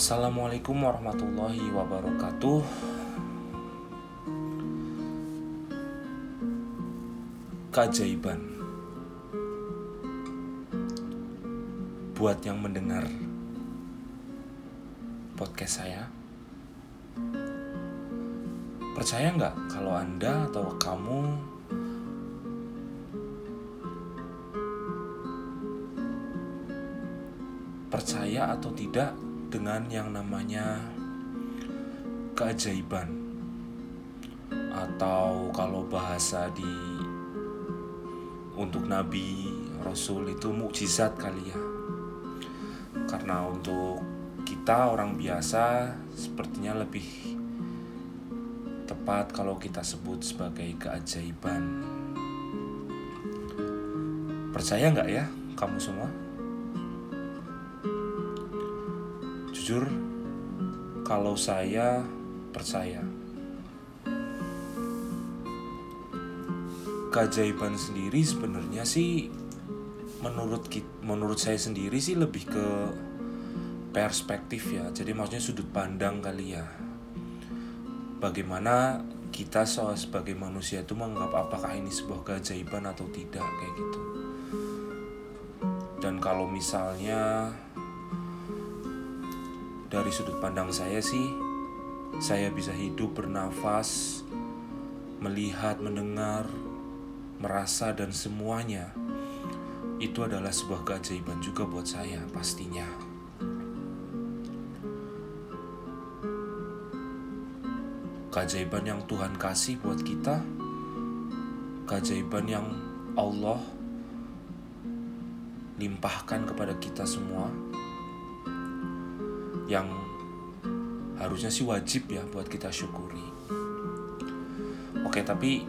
Assalamualaikum warahmatullahi wabarakatuh. Keajaiban buat yang mendengar podcast saya. Percaya nggak kalau Anda atau kamu percaya atau tidak dengan yang namanya keajaiban. Atau kalau bahasa di untuk nabi rasul itu mukjizat kali ya. Karena untuk kita orang biasa sepertinya lebih tepat kalau kita sebut sebagai keajaiban. Percaya nggak ya kamu semua Jujur, kalau saya percaya, keajaiban sendiri sebenarnya sih menurut menurut saya sendiri sih lebih ke perspektif ya. Jadi maksudnya sudut pandang kali ya. Bagaimana kita sebagai manusia itu menganggap apakah ini sebuah keajaiban atau tidak kayak gitu. Dan kalau misalnya dari sudut pandang saya sih, saya bisa hidup bernafas, melihat, mendengar, merasa dan semuanya. Itu adalah sebuah keajaiban juga buat saya pastinya. Keajaiban yang Tuhan kasih buat kita, keajaiban yang Allah limpahkan kepada kita semua yang harusnya sih wajib ya buat kita syukuri. Oke, tapi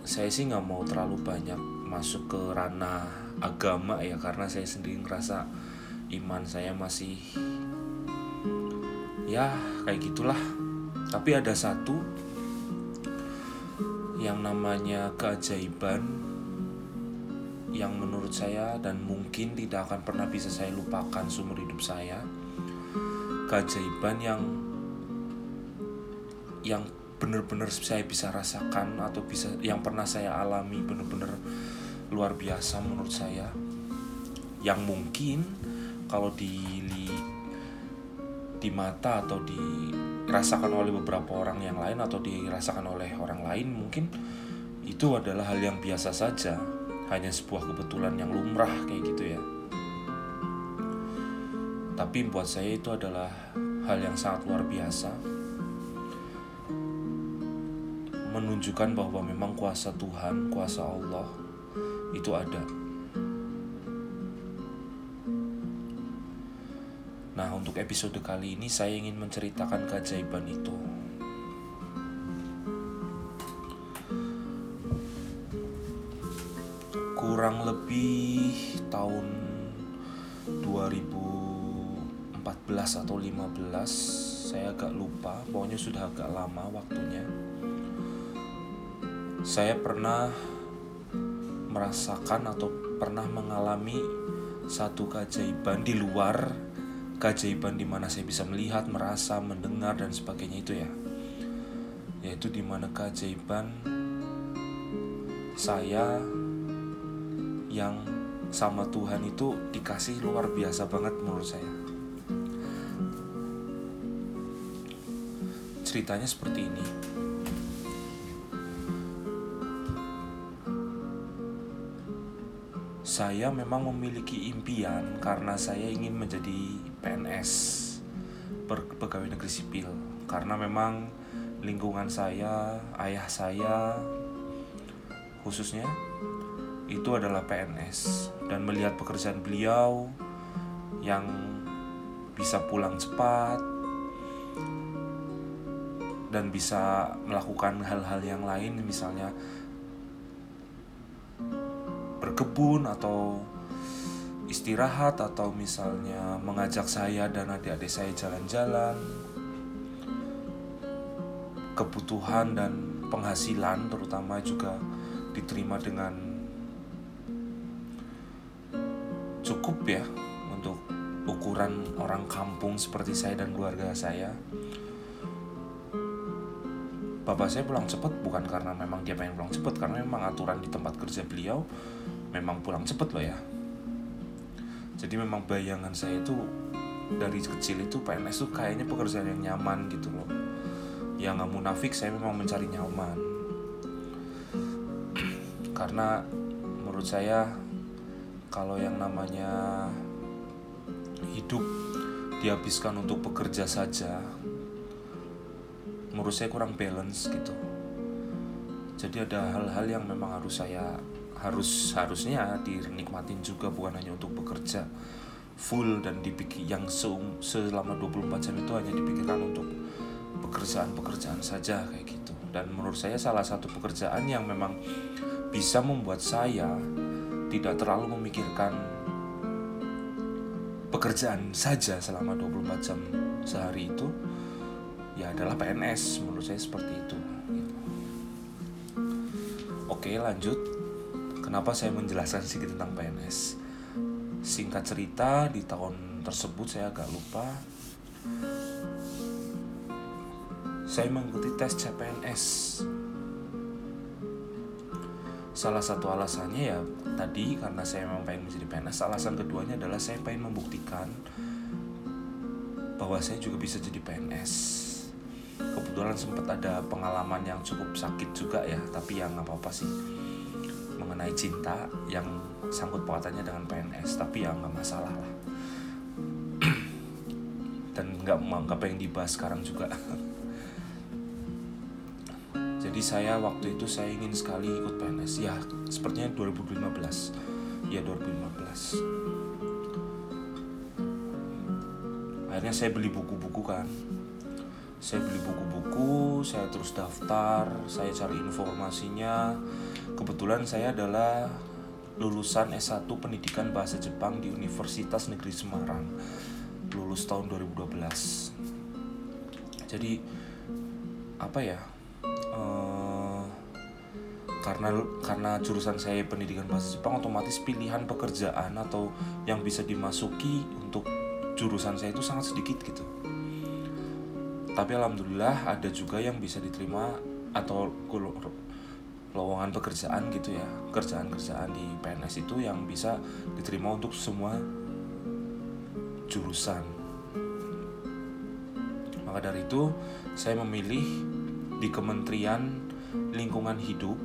saya sih nggak mau terlalu banyak masuk ke ranah agama ya karena saya sendiri ngerasa iman saya masih ya kayak gitulah. Tapi ada satu yang namanya keajaiban yang menurut saya dan mungkin tidak akan pernah bisa saya lupakan seumur hidup saya keajaiban yang yang benar-benar saya bisa rasakan atau bisa yang pernah saya alami benar-benar luar biasa menurut saya. Yang mungkin kalau di di mata atau dirasakan oleh beberapa orang yang lain atau dirasakan oleh orang lain mungkin itu adalah hal yang biasa saja. Hanya sebuah kebetulan yang lumrah kayak gitu ya tapi buat saya itu adalah hal yang sangat luar biasa menunjukkan bahwa memang kuasa Tuhan, kuasa Allah itu ada. Nah, untuk episode kali ini saya ingin menceritakan keajaiban itu. Kurang lebih tahun 2000 14 atau 15 saya agak lupa pokoknya sudah agak lama waktunya saya pernah merasakan atau pernah mengalami satu keajaiban di luar keajaiban di mana saya bisa melihat, merasa, mendengar dan sebagainya itu ya. Yaitu di mana keajaiban saya yang sama Tuhan itu dikasih luar biasa banget menurut saya. Ceritanya seperti ini. Saya memang memiliki impian karena saya ingin menjadi PNS, pegawai negeri sipil. Karena memang lingkungan saya, ayah saya, khususnya itu adalah PNS dan melihat pekerjaan beliau yang bisa pulang cepat, dan bisa melakukan hal-hal yang lain misalnya berkebun atau istirahat atau misalnya mengajak saya dan adik-adik saya jalan-jalan. Kebutuhan dan penghasilan terutama juga diterima dengan cukup ya untuk ukuran orang kampung seperti saya dan keluarga saya bapak saya pulang cepat bukan karena memang dia pengen pulang cepat karena memang aturan di tempat kerja beliau memang pulang cepat loh ya. Jadi memang bayangan saya itu dari kecil itu PNS tuh kayaknya pekerjaan yang nyaman gitu loh. Ya nggak munafik saya memang mencari nyaman. Karena menurut saya kalau yang namanya hidup dihabiskan untuk bekerja saja menurut saya kurang balance gitu. Jadi ada hal-hal yang memang harus saya harus harusnya dinikmatin juga bukan hanya untuk bekerja full dan dipikir yang se selama 24 jam itu hanya dipikirkan untuk pekerjaan-pekerjaan saja kayak gitu. Dan menurut saya salah satu pekerjaan yang memang bisa membuat saya tidak terlalu memikirkan pekerjaan saja selama 24 jam sehari itu ya adalah PNS menurut saya seperti itu. Oke lanjut. Kenapa saya menjelaskan sedikit tentang PNS singkat cerita di tahun tersebut saya agak lupa. Saya mengikuti tes CPNS salah satu alasannya ya tadi karena saya memang pengen menjadi PNS alasan keduanya adalah saya pengen membuktikan bahwa saya juga bisa jadi PNS kebetulan sempat ada pengalaman yang cukup sakit juga ya tapi yang nggak apa-apa sih. Mengenai cinta yang sangkut pautannya dengan PNS tapi ya nggak masalah lah. Dan nggak nggak pengen dibahas sekarang juga. Jadi saya waktu itu saya ingin sekali ikut PNS ya sepertinya 2015 ya 2015 akhirnya saya beli buku-buku kan saya beli buku-buku saya terus daftar saya cari informasinya. Kebetulan saya adalah lulusan S1 Pendidikan Bahasa Jepang di Universitas Negeri Semarang lulus tahun 2012 jadi apa ya uh, karena karena jurusan saya pendidikan bahasa Jepang otomatis pilihan pekerjaan atau yang bisa dimasuki untuk jurusan saya itu sangat sedikit gitu tapi alhamdulillah ada juga yang bisa diterima atau lowongan pekerjaan gitu ya. Kerjaan-kerjaan di PNS itu yang bisa diterima untuk semua jurusan. Maka dari itu saya memilih di Kementerian Lingkungan Hidup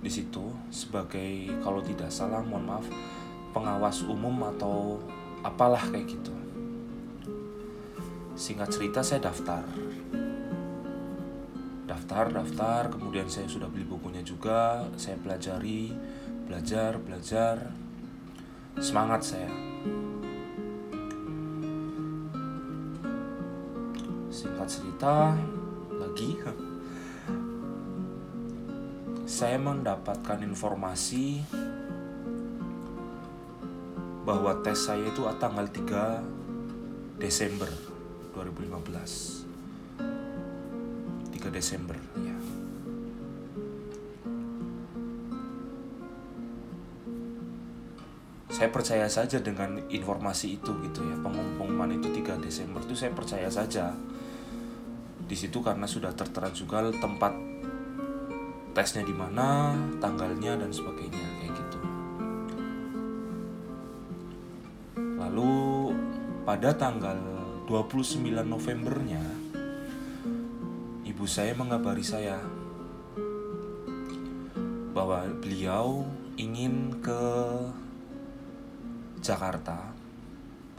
di situ sebagai kalau tidak salah mohon maaf pengawas umum atau apalah kayak gitu singkat cerita saya daftar. Daftar daftar kemudian saya sudah beli bukunya juga saya pelajari belajar belajar. Semangat saya. Singkat cerita lagi. Saya mendapatkan informasi bahwa tes saya itu tanggal 3 Desember 2015 3 Desember ya. Saya percaya saja dengan informasi itu gitu ya pengumuman itu 3 Desember itu saya percaya saja. Di situ karena sudah tertera juga tempat tesnya di mana tanggalnya dan sebagainya kayak gitu. Lalu pada tanggal 29 Novembernya ibu saya mengabari saya bahwa beliau ingin ke Jakarta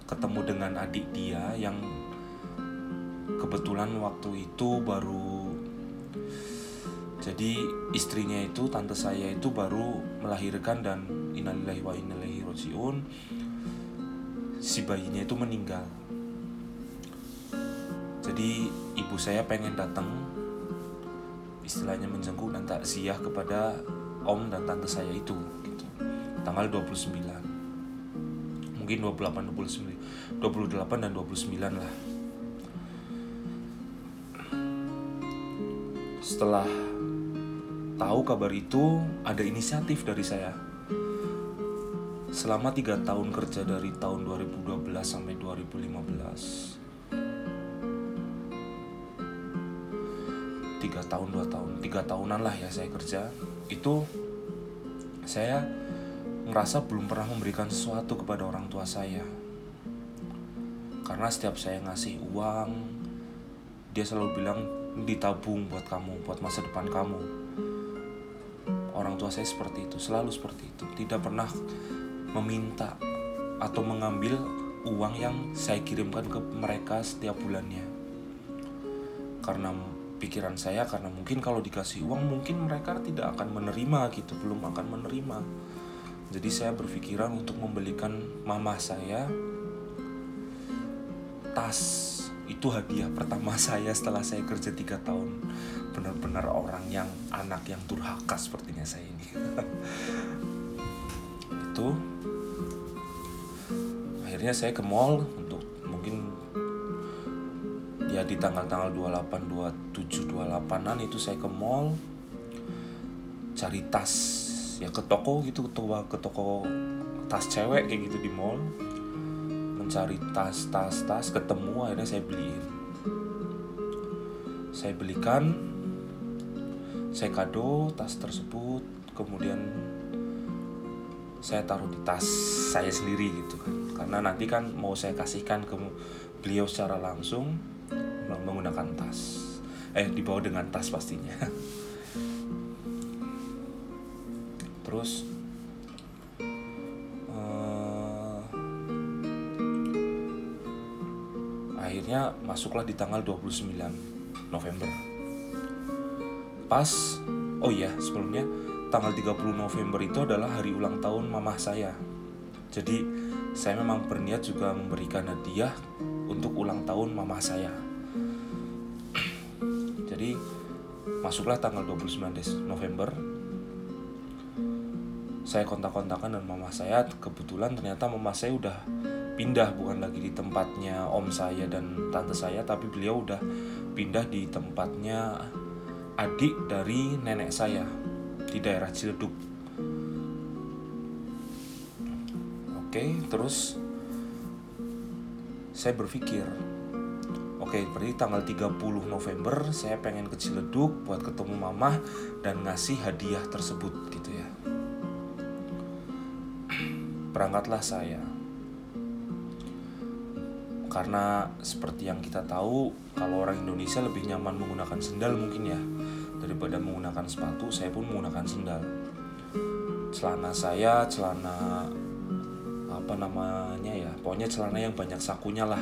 ketemu dengan adik dia yang kebetulan waktu itu baru jadi istrinya itu tante saya itu baru melahirkan dan innalillahi wa innalillahi rojiun si bayinya itu meninggal jadi ibu saya pengen datang istilahnya menjenguk dan takziah kepada om dan tante saya itu gitu. Tanggal 29 mungkin 28 29 28 dan 29 lah. Setelah tahu kabar itu ada inisiatif dari saya. Selama tiga tahun kerja dari tahun 2012 sampai 2015 tiga tahun dua tahun tiga tahunan lah ya saya kerja. Itu saya ngerasa belum pernah memberikan sesuatu kepada orang tua saya. Karena setiap saya ngasih uang dia selalu bilang ditabung buat kamu buat masa depan kamu. Orang tua saya seperti itu selalu seperti itu. Tidak pernah meminta atau mengambil uang yang saya kirimkan ke mereka setiap bulannya. Karena pikiran saya karena mungkin kalau dikasih uang mungkin mereka tidak akan menerima gitu belum akan menerima. Jadi saya berpikiran untuk membelikan mama saya tas. Itu hadiah pertama saya setelah saya kerja tiga tahun. Benar-benar orang yang anak yang durhaka sepertinya saya ini. Itu. Akhirnya saya ke mall untuk mungkin ya di tanggal-tanggal 28, 27, 28an itu saya ke mall cari tas ya ke toko gitu ke toko, ke toko tas cewek kayak gitu di mall. Mencari tas tas tas ketemu akhirnya saya beliin. Saya belikan saya kado tas tersebut kemudian saya taruh di tas saya sendiri gitu kan. Karena nanti kan mau saya kasihkan ke beliau secara langsung menggunakan tas eh dibawa dengan tas pastinya. Terus uh, akhirnya masuklah di tanggal 29 November. Pas oh iya sebelumnya tanggal 30 November itu adalah hari ulang tahun mamah saya. Jadi saya memang berniat juga memberikan hadiah untuk ulang tahun mamah saya masuklah tanggal 29 November. Saya kontak-kontakan dan mama saya kebetulan ternyata mama saya udah pindah bukan lagi di tempatnya om saya dan tante saya tapi beliau udah pindah di tempatnya adik dari nenek saya di daerah Ciledug. Oke terus saya berpikir Oke, berarti tanggal 30 November saya pengen ke Ciledug buat ketemu mama dan ngasih hadiah tersebut gitu ya. Berangkatlah saya. Karena seperti yang kita tahu, kalau orang Indonesia lebih nyaman menggunakan sendal mungkin ya daripada menggunakan sepatu, saya pun menggunakan sendal. Celana saya, celana apa namanya ya, pokoknya celana yang banyak sakunya lah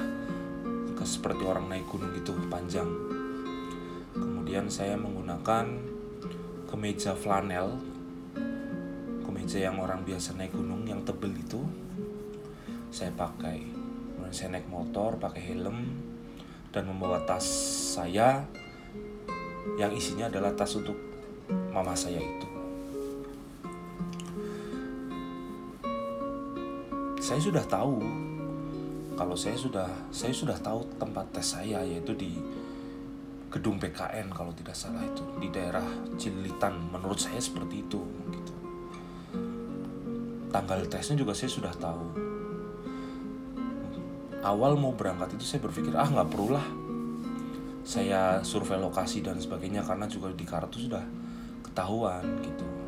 seperti orang naik gunung gitu panjang. Kemudian saya menggunakan kemeja flanel kemeja yang orang biasa naik gunung yang tebel itu. Saya pakai. Kemudian saya naik motor pakai helm dan membawa tas saya yang isinya adalah tas untuk mama saya itu. Saya sudah tahu kalau saya sudah saya sudah tahu tempat tes saya yaitu di gedung PKN kalau tidak salah itu di daerah Cililitan menurut saya seperti itu gitu. Tanggal tesnya juga saya sudah tahu. Awal mau berangkat itu saya berpikir ah nggak perlu lah saya survei lokasi dan sebagainya karena juga di kartu sudah ketahuan gitu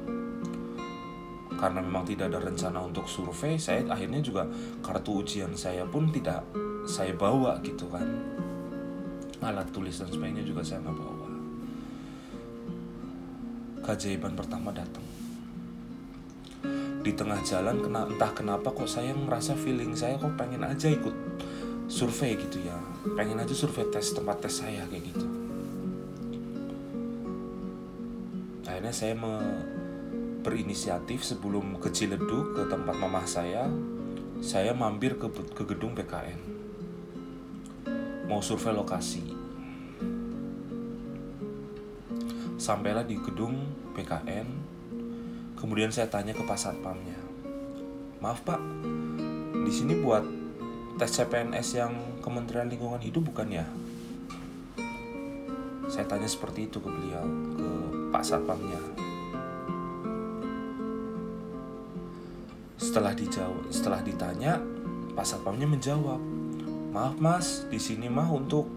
karena memang tidak ada rencana untuk survei saya akhirnya juga kartu ujian saya pun tidak saya bawa gitu kan. Alat tulis dan sebagainya juga saya nggak bawa. Keajaiban pertama datang. Di tengah jalan kena entah kenapa kok saya merasa feeling saya kok pengen aja ikut survei gitu ya. Pengen aja survei tes tempat tes saya kayak gitu. Akhirnya saya me berinisiatif sebelum ke Ciledug ke tempat mamah saya saya mampir ke, ke gedung PKN mau survei lokasi. Sampailah di gedung PKN kemudian saya tanya ke pas satpamnya maaf pak di sini buat tes CPNS yang Kementerian Lingkungan Hidup bukan ya? Saya tanya seperti itu ke beliau ke pak satpamnya setelah dijawab setelah ditanya pas satpamnya menjawab maaf mas di sini mah untuk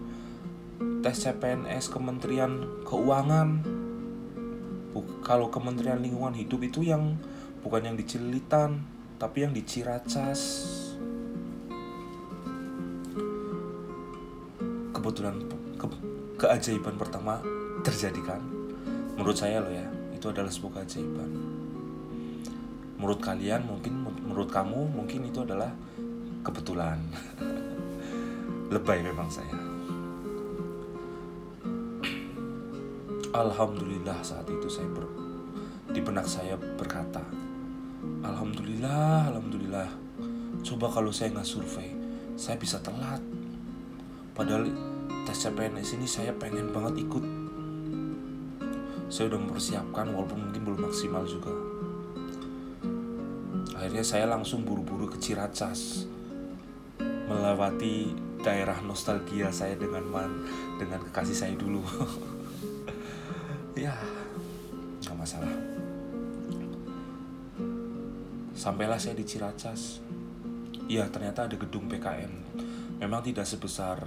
tes CPNS Kementerian Keuangan. Buk- kalau Kementerian Lingkungan Hidup itu yang bukan yang di tapi yang di Ciracas. Kebetulan ke- keajaiban pertama terjadi kan menurut saya loh ya itu adalah sebuah keajaiban. Menurut kalian mungkin menurut kamu mungkin itu adalah kebetulan. Lebay memang saya. Alhamdulillah saat itu saya ber, di benak saya berkata Alhamdulillah, Alhamdulillah. Coba kalau saya nggak survei Saya bisa telat. Padahal tes CPNS ini saya pengen banget ikut. Saya udah mempersiapkan walaupun mungkin belum maksimal juga Akhirnya saya langsung buru-buru ke Ciracas Melewati daerah nostalgia saya dengan man, dengan kekasih saya dulu Ya, nggak masalah Sampailah saya di Ciracas. Iya, ternyata ada gedung PKN. Memang tidak sebesar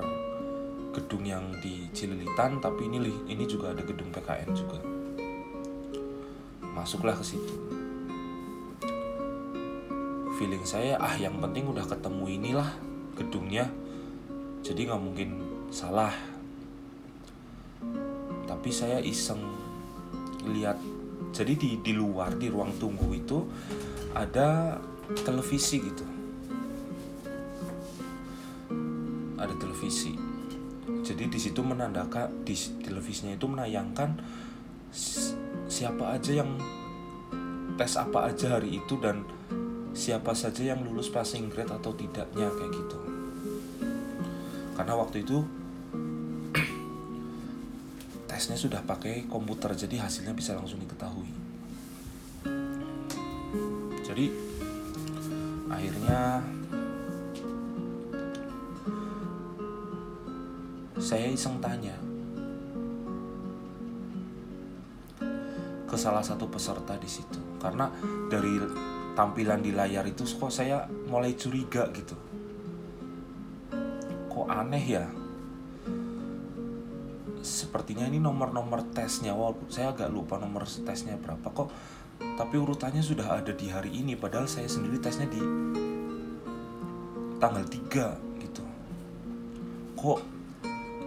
gedung yang di Cililitan, tapi ini ini juga ada gedung PKN juga. Masuklah ke situ. Feeling saya, ah yang penting udah ketemu inilah gedungnya. Jadi nggak mungkin salah. Tapi saya iseng lihat. Jadi di di luar di ruang tunggu itu ada televisi gitu ada televisi jadi di situ menandakan di televisinya itu menayangkan siapa aja yang tes apa aja hari itu dan siapa saja yang lulus passing grade atau tidaknya kayak gitu. Karena waktu itu tesnya sudah pakai komputer jadi hasilnya bisa langsung diketahui. Jadi akhirnya saya iseng tanya ke salah satu peserta di situ. Karena dari tampilan di layar itu kok saya mulai curiga gitu. Kok aneh ya? Sepertinya ini nomor-nomor tesnya walaupun saya agak lupa nomor tesnya berapa kok tapi urutannya sudah ada di hari ini padahal saya sendiri tesnya di tanggal 3 gitu. Kok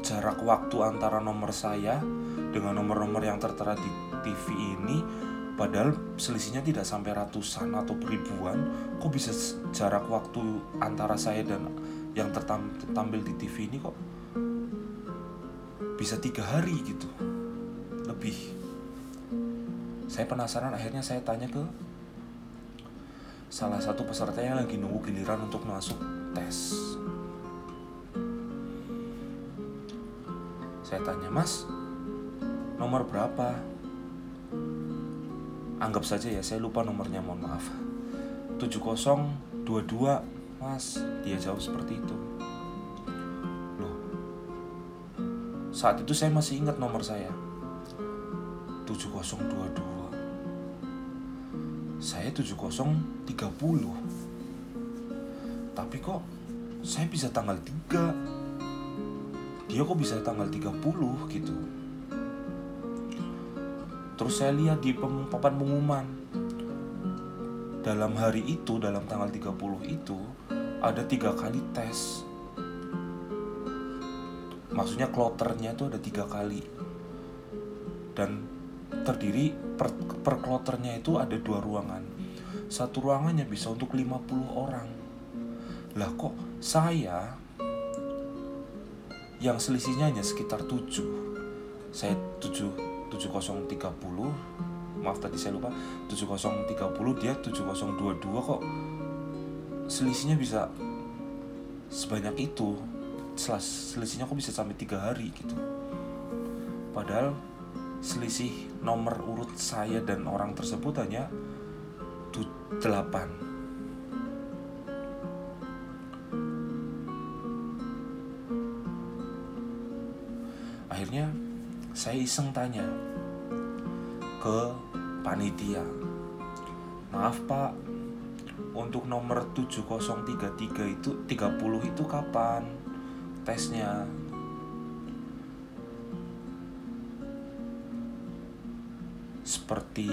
jarak waktu antara nomor saya dengan nomor-nomor yang tertera di TV ini padahal selisihnya tidak sampai ratusan atau ribuan kok bisa jarak waktu antara saya dan yang tertampil di TV ini kok bisa tiga hari gitu? Lebih. Saya penasaran akhirnya saya tanya ke salah satu peserta yang lagi nunggu giliran untuk masuk tes. Saya tanya mas nomor berapa anggap saja ya saya lupa nomornya mohon maaf. 7022 mas. Dia jawab seperti itu. Loh. Saat itu saya masih ingat nomor saya. 7022 saya 7030 tapi kok saya bisa tanggal 3 dia kok bisa tanggal 30 gitu terus saya lihat di papan pengumuman. Dalam hari itu dalam tanggal 30 itu ada tiga kali tes. Maksudnya kloternya itu ada tiga kali. Dan terdiri per, per kloternya itu ada dua ruangan. Satu ruangannya bisa untuk 50 orang. Lah kok saya yang selisihnya hanya sekitar 7 saya 7 7030 maaf tadi saya lupa. 7030 dia 7022 kok. Selisihnya bisa sebanyak itu. Selisihnya kok bisa sampai tiga hari gitu. Padahal selisih nomor urut saya dan orang tersebut hanya 8 akhirnya saya iseng tanya ke panitia. Maaf pak. Untuk nomor 7033 itu 30 itu kapan tesnya? Seperti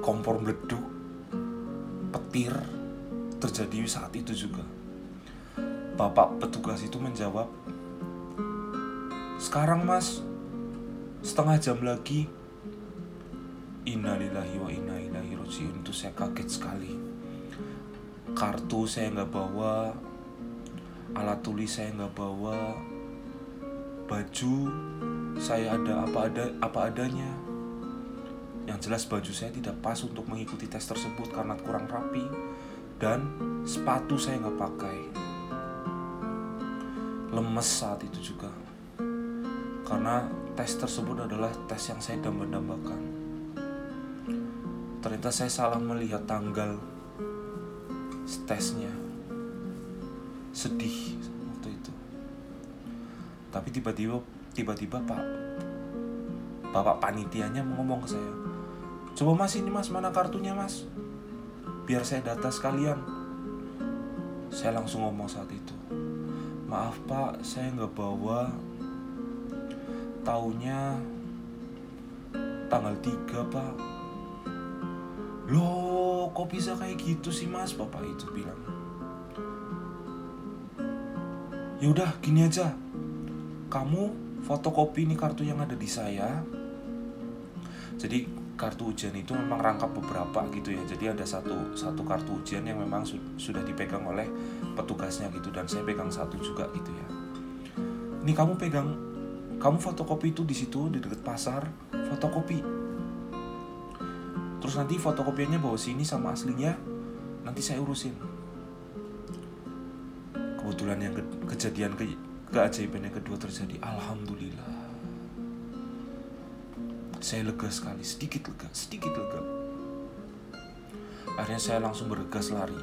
kompor meleduk terjadi saat itu juga. Bapak petugas itu menjawab sekarang mas setengah jam lagi. Innalillahi wa inna ilaihi rajiun. Itu saya kaget sekali. Kartu saya nggak bawa alat tulis saya nggak bawa baju saya ada apa ada apa adanya. Yang jelas baju saya tidak pas untuk mengikuti tes tersebut karena kurang rapi dan sepatu saya nggak pakai. Lemes saat itu juga. Karena tes tersebut adalah tes yang saya damba-dambakan. Ternyata saya salah melihat tanggal tesnya. Sedih waktu itu. Tapi tiba-tiba tiba-tiba Pak Bapak panitianya ngomong ke saya, Coba mas ini mas mana kartunya mas Biar saya data sekalian. Saya langsung ngomong saat itu Maaf pak saya nggak bawa. Taunya Tanggal 3 pak. Loh kok bisa kayak gitu sih mas? Bapak itu bilang. Ya udah gini aja. Kamu fotokopi nih kartu yang ada di saya. Jadi kartu ujian itu memang rangkap beberapa gitu ya. Jadi ada satu satu kartu ujian yang memang su sudah dipegang oleh petugasnya gitu dan saya pegang satu juga gitu ya. Ini kamu pegang kamu fotokopi itu di situ di dekat pasar fotokopi. Terus nanti fotokopiannya bawa sini sama aslinya nanti saya urusin. Kebetulan yang ke kejadian ke keajaiban yang kedua terjadi. Alhamdulillah saya lega sekali, sedikit lega, sedikit lega. Akhirnya saya langsung bergegas lari,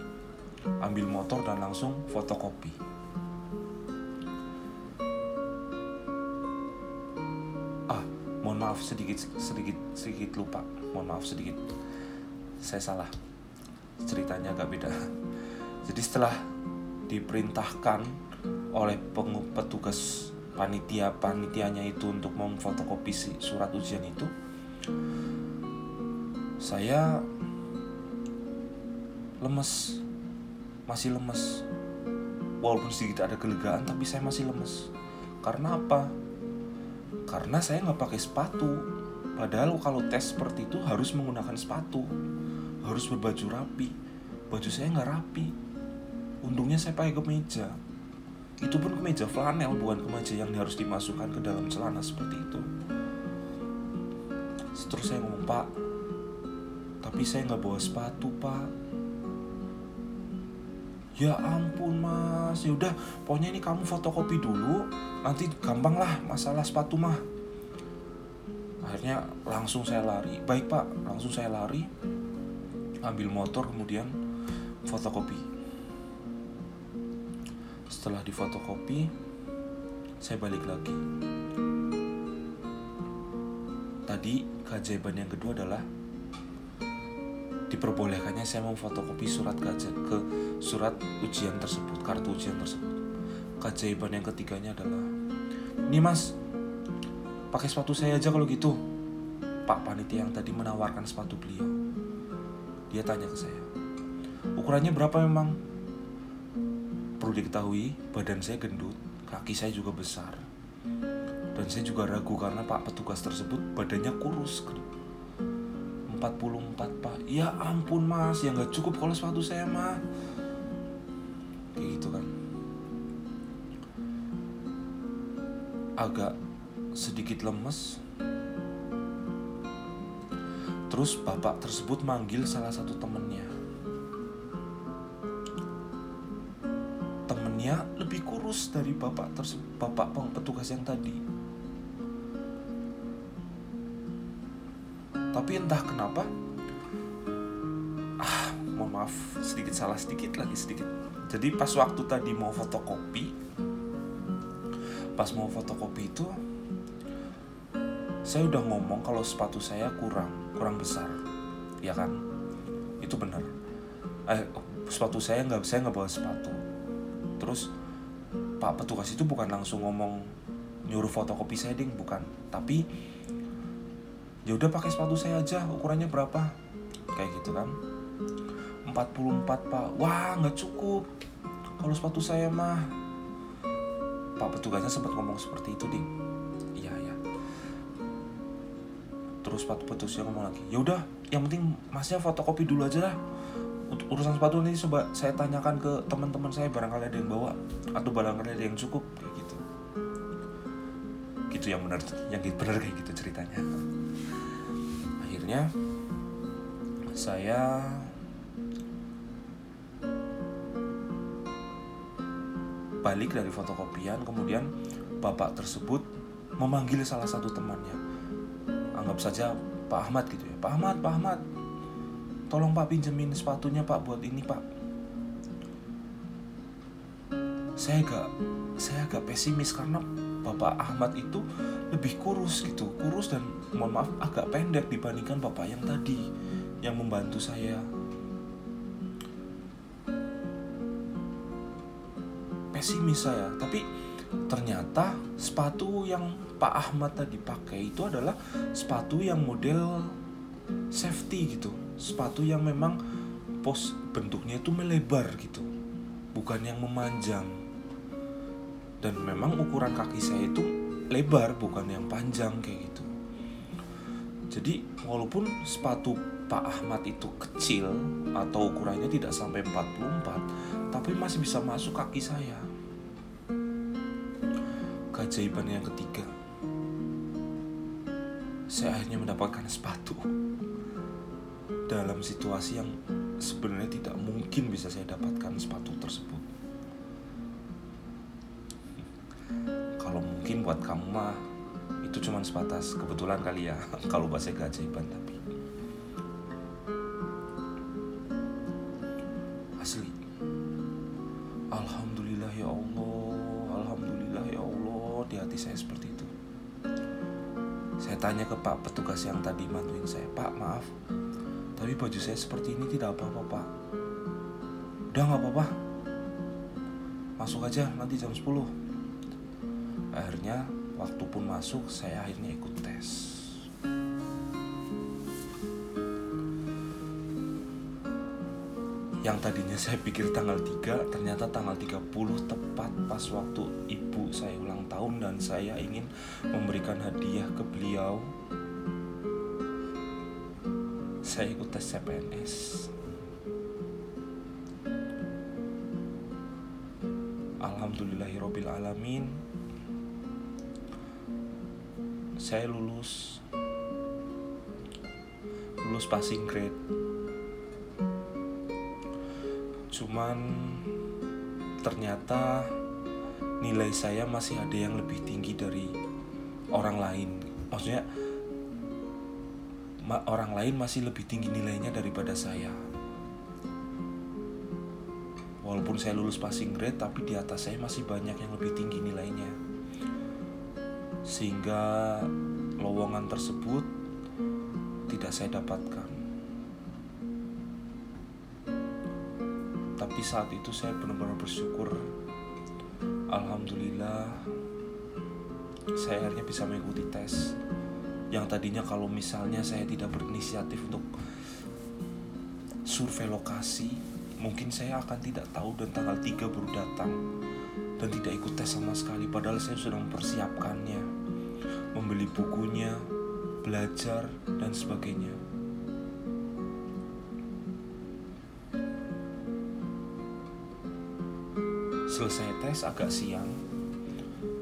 ambil motor dan langsung fotokopi. Ah, mohon maaf sedikit, sedikit, sedikit lupa. Mohon maaf sedikit, saya salah. Ceritanya agak beda. Jadi setelah diperintahkan oleh petugas panitia panitianya itu untuk memfotokopi surat ujian itu saya lemes masih lemes. Walaupun sedikit ada kelegaan tapi saya masih lemes. Karena apa? Karena saya nggak pakai sepatu. Padahal kalau tes seperti itu harus menggunakan sepatu. Harus berbaju rapi. Baju saya nggak rapi. Untungnya saya pakai kemeja itu pun kemeja flanel bukan kemeja yang harus dimasukkan ke dalam celana seperti itu. Terus saya ngomong pak tapi saya nggak bawa sepatu pak. Ya ampun mas. Ya udah pokoknya ini kamu fotokopi dulu nanti gampang lah masalah sepatu mah. Akhirnya langsung saya lari. Baik pak langsung saya lari ambil motor kemudian fotokopi setelah difotokopi, saya balik lagi. Tadi keajaiban yang kedua adalah diperbolehkannya saya memfotokopi surat kajian ke surat ujian tersebut, kartu ujian tersebut. Keajaiban yang ketiganya adalah, ini mas, pakai sepatu saya aja kalau gitu. Pak panitia yang tadi menawarkan sepatu beliau, dia tanya ke saya, ukurannya berapa memang? Perlu diketahui, badan saya gendut, kaki saya juga besar. Dan saya juga ragu karena Pak petugas tersebut badannya kurus. 44 pak. Ya ampun mas, ya nggak cukup kalau sepatu saya mah Kayak gitu kan. Agak sedikit lemes. Terus bapak tersebut manggil salah satu temennya bapak tersebut, bapak petugas yang tadi. Tapi entah kenapa, ah, mohon maaf, sedikit salah sedikit lagi sedikit. Jadi pas waktu tadi mau fotokopi, pas mau fotokopi itu, saya udah ngomong kalau sepatu saya kurang kurang besar ya kan itu benar eh sepatu saya nggak saya nggak bawa sepatu terus pak petugas itu bukan langsung ngomong nyuruh fotokopi saya ding bukan. Tapi ya udah pakai sepatu saya aja ukurannya berapa? Kayak gitu kan. 44 pak. Wah nggak cukup. Kalau sepatu saya mah. Pak petugasnya sempat ngomong seperti itu ding iya ya terus sepatu petugasnya ngomong lagi ya udah yang penting masnya fotokopi dulu aja lah urusan sepatu nanti coba saya tanyakan ke teman-teman saya barangkali ada yang bawa atau barangkali ada yang cukup kayak gitu. Gitu yang benar yang benar kayak gitu ceritanya. Akhirnya saya balik dari fotokopian kemudian bapak tersebut memanggil salah satu temannya. Anggap saja Pak Ahmad gitu ya. Pak Ahmad Pak Ahmad tolong pak pinjemin sepatunya pak buat ini pak. Saya agak saya agak pesimis karena bapak Ahmad itu lebih kurus gitu. Kurus dan mohon maaf agak pendek dibandingkan bapak yang tadi yang membantu saya. Pesimis saya. Tapi ternyata sepatu yang Pak Ahmad tadi pakai itu adalah sepatu yang model safety gitu sepatu yang memang pos bentuknya itu melebar gitu. Bukan yang memanjang. Dan memang ukuran kaki saya itu lebar bukan yang panjang kayak gitu. Jadi walaupun sepatu Pak Ahmad itu kecil atau ukurannya tidak sampai 44 tapi masih bisa masuk kaki saya. Keajaiban yang ketiga. Saya akhirnya mendapatkan sepatu dalam situasi yang sebenarnya tidak mungkin bisa saya dapatkan sepatu tersebut. Kalau mungkin buat kamu mah itu cuma sebatas kebetulan kali ya kalau bahasa keajaiban tapi. Asli. Alhamdulillah ya Allah. Alhamdulillah ya Allah di hati saya seperti itu. Saya tanya ke pak petugas yang tadi bantuin saya Pak maaf tapi baju saya seperti ini tidak apa-apa pak. Udah nggak apa-apa. Masuk aja nanti jam 10 Akhirnya waktu pun masuk saya akhirnya ikut tes. Yang tadinya saya pikir tanggal 3 Ternyata tanggal 30 tepat pas waktu ibu saya ulang tahun Dan saya ingin memberikan hadiah ke beliau saya ikut tes CPNS Alhamdulillahirobbil alamin saya lulus. Lulus passing grade. Cuman ternyata nilai saya masih ada yang lebih tinggi dari orang lain orang lain masih lebih tinggi nilainya daripada saya. Walaupun saya lulus passing grade, tapi di atas saya masih banyak yang lebih tinggi nilainya. Sehingga lowongan tersebut tidak saya dapatkan. Tapi saat itu saya benar-benar bersyukur. Alhamdulillah, saya akhirnya bisa mengikuti tes yang tadinya kalau misalnya saya tidak berinisiatif untuk survei lokasi mungkin saya akan tidak tahu dan tanggal 3 baru datang dan tidak ikut tes sama sekali. Padahal saya sudah mempersiapkannya membeli bukunya belajar dan sebagainya. Selesai tes agak siang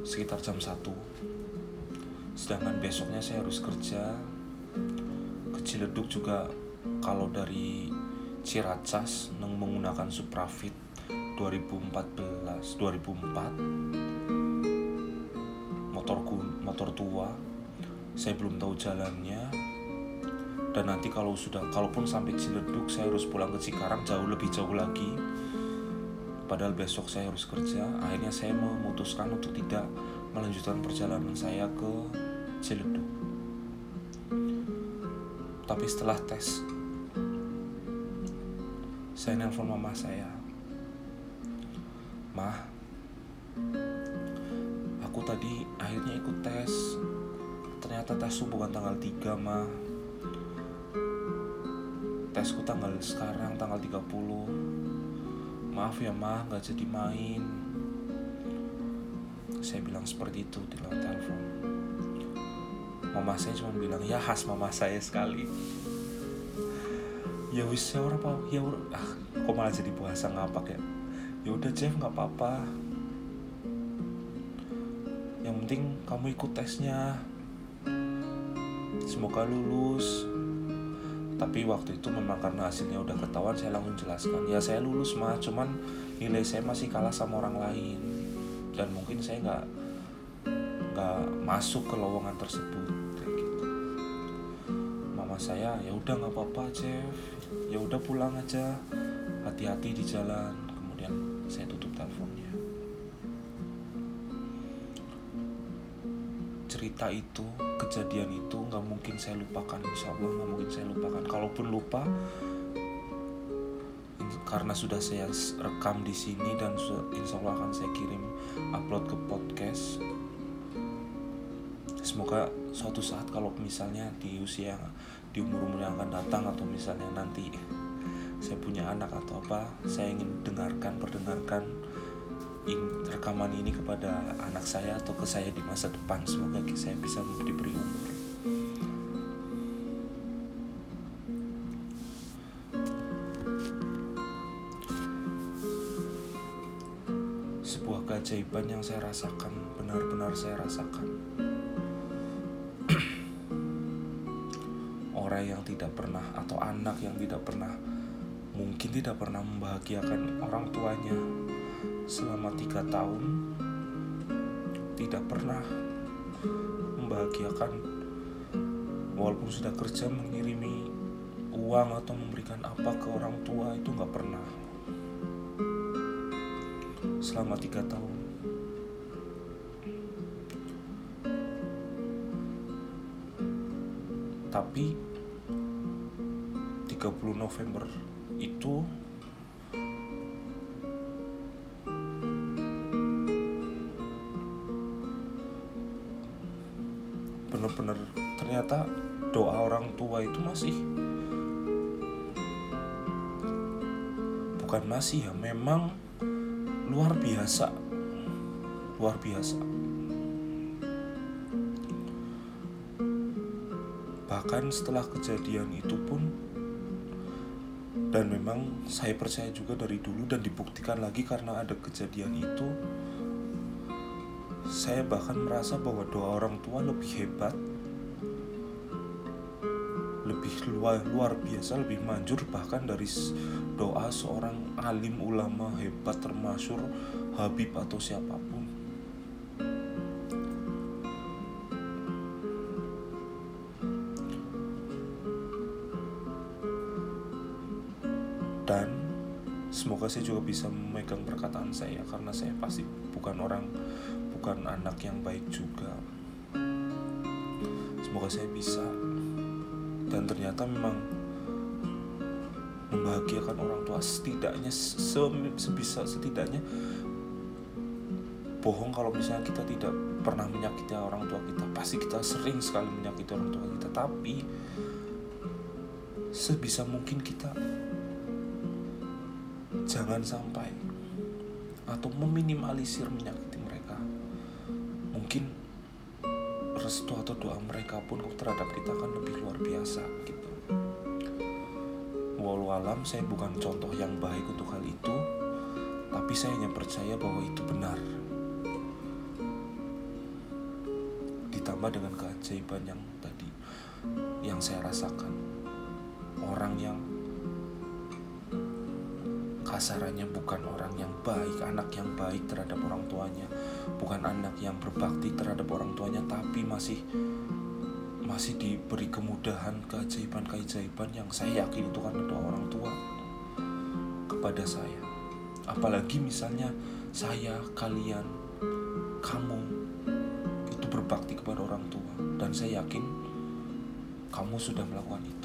sekitar jam 1 sedangkan besoknya saya harus kerja. Ke Ciledug juga kalau dari Ciracas neng menggunakan Suprafit 2014 2004 motorku motor tua. Saya belum tahu jalannya. Dan nanti kalau sudah kalaupun sampai Ciledug saya harus pulang ke Cikarang jauh lebih jauh lagi. Padahal besok saya harus kerja. Akhirnya saya memutuskan untuk tidak melanjutkan perjalanan saya ke Ciledug tapi setelah tes saya nelpon mama saya. Mah aku tadi akhirnya ikut tes. Ternyata tes itu bukan tanggal 3 mah tesku tanggal sekarang tanggal 30 maaf ya mah nggak jadi main. Saya bilang seperti itu di lewat telepon mama saya cuma bilang ya khas mama saya sekali. Ya wis ya apa ya ah kok malah jadi bahasa ngapak ya? Ya udah Jeff nggak apa-apa. Yang penting kamu ikut tesnya. Semoga lulus. Tapi waktu itu memang karena hasilnya udah ketahuan saya langsung jelaskan. Ya saya lulus mah cuman nilai saya masih kalah sama orang lain. Dan mungkin saya nggak nggak masuk ke lowongan tersebut saya ya udah nggak apa-apa Jeff. Ya udah pulang aja. Hati-hati di jalan. Kemudian saya tutup teleponnya. Cerita itu kejadian itu nggak mungkin saya lupakan insya Allah nggak mungkin saya lupakan. Kalaupun lupa karena sudah saya rekam di sini dan insya Allah akan saya kirim upload ke podcast semoga suatu saat kalau misalnya di usia di umur-umur yang akan datang atau misalnya nanti saya punya anak atau apa saya ingin dengarkan perdengarkan rekaman ini kepada anak saya atau ke saya di masa depan. Semoga saya bisa diberi umur. Sebuah keajaiban yang saya rasakan benar-benar saya rasakan tidak pernah atau anak yang tidak pernah mungkin tidak pernah membahagiakan orang tuanya selama tiga tahun tidak pernah membahagiakan walaupun sudah kerja mengirimi uang atau memberikan apa ke orang tua itu nggak pernah. Selama tiga tahun. Tapi 30 November itu bener-bener ternyata doa orang tua itu masih bukan masih ya memang luar biasa luar biasa. Bahkan setelah kejadian itu pun dan memang saya percaya juga dari dulu dan dibuktikan lagi karena ada kejadian itu saya bahkan merasa bahwa doa orang tua lebih hebat lebih luar, luar biasa lebih manjur bahkan dari doa seorang alim ulama hebat termasuk Habib atau siapa pun saya juga bisa memegang perkataan saya karena saya pasti bukan orang bukan anak yang baik juga. Semoga saya bisa. Dan ternyata memang membahagiakan orang tua setidaknya se sebisa setidaknya bohong kalau misalnya kita tidak pernah menyakiti orang tua kita. Pasti kita sering sekali menyakiti orang tua kita tapi sebisa mungkin kita jangan sampai atau meminimalisir menyakiti mungkin restu atau doa mereka pun terhadap kita kan lebih luar biasa gitu. Walau alam saya bukan contoh yang baik untuk hal itu tapi saya hanya percaya bahwa itu benar. Ditambah dengan keajaiban yang tadi yang saya rasakan. Orang yang kasarannya bukan orang yang baik, anak yang baik terhadap orang tuanya, bukan anak yang berbakti terhadap orang tuanya, tapi masih masih diberi kemudahan keajaiban-keajaiban yang saya yakin itu karena doa orang tua kepada saya. Apalagi misalnya saya, kalian, kamu itu berbakti kepada orang tua dan saya yakin kamu sudah melakukan itu.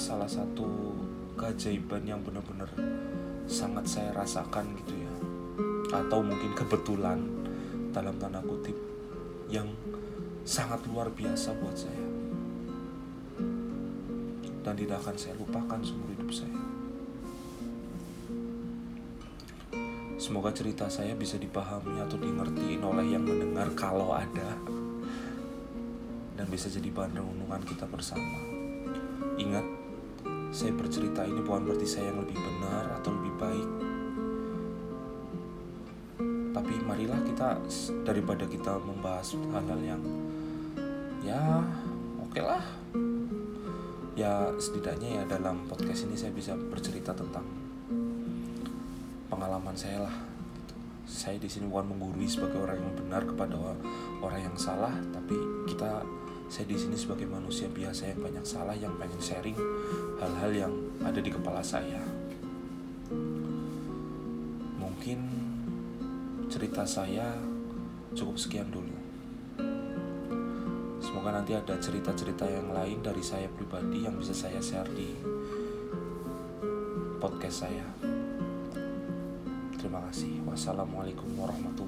Salah satu keajaiban yang benar-benar sangat saya rasakan gitu ya. Atau mungkin kebetulan dalam tanda kutip yang sangat luar biasa buat saya. Dan tidak akan saya lupakan seumur hidup saya. Semoga cerita saya bisa dipahami atau dimengertiin oleh yang mendengar kalau ada. Dan bisa jadi bahan renungan kita bersama. Ingat saya bercerita ini bukan berarti saya yang lebih benar atau lebih baik. Tapi marilah kita daripada kita membahas hal-hal yang ya oke okay lah. Ya setidaknya ya dalam podcast ini saya bisa bercerita tentang pengalaman saya lah saya di sini bukan menggurui sebagai orang yang benar kepada orang yang salah tapi kita saya di sini sebagai manusia biasa yang banyak salah yang pengen sharing hal-hal yang ada di kepala saya. Mungkin cerita saya cukup sekian dulu. Semoga nanti ada cerita-cerita yang lain dari saya pribadi yang bisa saya share di podcast saya. Terima kasih. Wassalamualaikum warahmatullahi